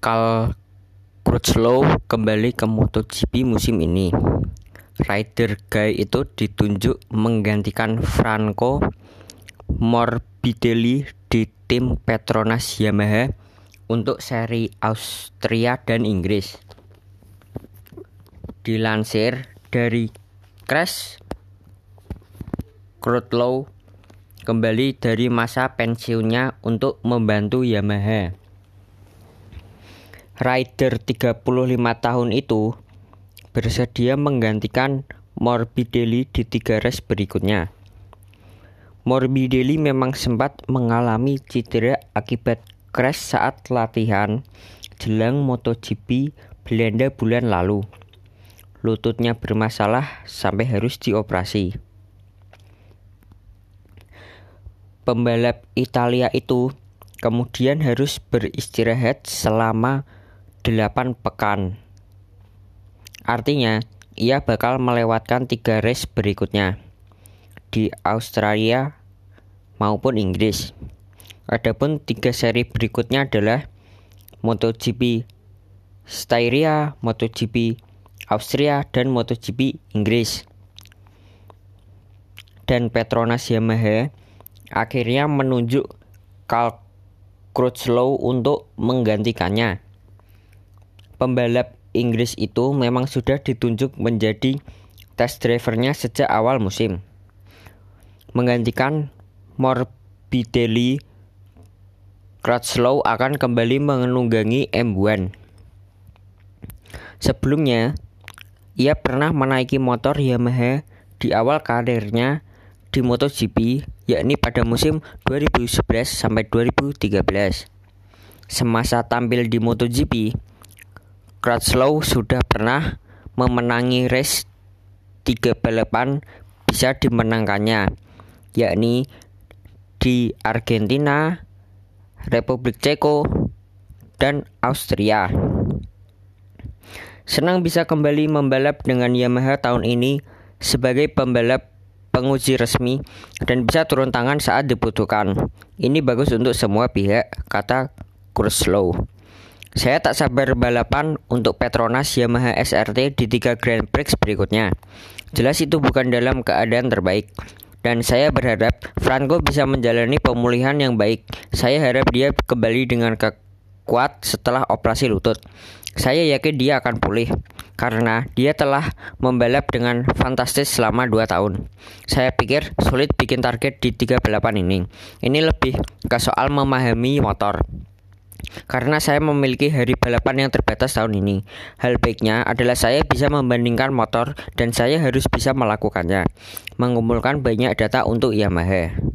Carl Crutchlow kembali ke MotoGP musim ini. Rider Guy itu ditunjuk menggantikan Franco Morbidelli di tim Petronas Yamaha untuk seri Austria dan Inggris. Dilansir dari Crash Crutchlow kembali dari masa pensiunnya untuk membantu Yamaha. Rider 35 tahun itu bersedia menggantikan Morbidelli di tiga race berikutnya. Morbidelli memang sempat mengalami cedera akibat crash saat latihan jelang MotoGP Belanda bulan lalu. Lututnya bermasalah sampai harus dioperasi. Pembalap Italia itu kemudian harus beristirahat selama 8 pekan. Artinya, ia bakal melewatkan tiga race berikutnya di Australia maupun Inggris. Adapun tiga seri berikutnya adalah MotoGP Styria, MotoGP Austria, dan MotoGP Inggris. Dan Petronas Yamaha akhirnya menunjuk Carl Crutchlow untuk menggantikannya. Pembalap Inggris itu memang sudah ditunjuk menjadi test drivernya sejak awal musim. Menggantikan Morbidelli, Crutchlow akan kembali menunggangi M1. Sebelumnya, ia pernah menaiki motor Yamaha di awal karirnya di MotoGP yakni pada musim 2011 sampai 2013. Semasa tampil di MotoGP, Crutchlow sudah pernah memenangi race tiga balapan bisa dimenangkannya, yakni di Argentina, Republik Ceko, dan Austria. Senang bisa kembali membalap dengan Yamaha tahun ini sebagai pembalap penguji resmi dan bisa turun tangan saat dibutuhkan. Ini bagus untuk semua pihak, kata Kurslow. Saya tak sabar balapan untuk Petronas Yamaha SRT di tiga Grand Prix berikutnya. Jelas itu bukan dalam keadaan terbaik. Dan saya berharap Franco bisa menjalani pemulihan yang baik. Saya harap dia kembali dengan kekuat setelah operasi lutut. Saya yakin dia akan pulih karena dia telah membalap dengan fantastis selama 2 tahun. Saya pikir sulit bikin target di tiga balapan ini. Ini lebih ke soal memahami motor. Karena saya memiliki hari balapan yang terbatas tahun ini. Hal baiknya adalah saya bisa membandingkan motor dan saya harus bisa melakukannya. Mengumpulkan banyak data untuk Yamaha.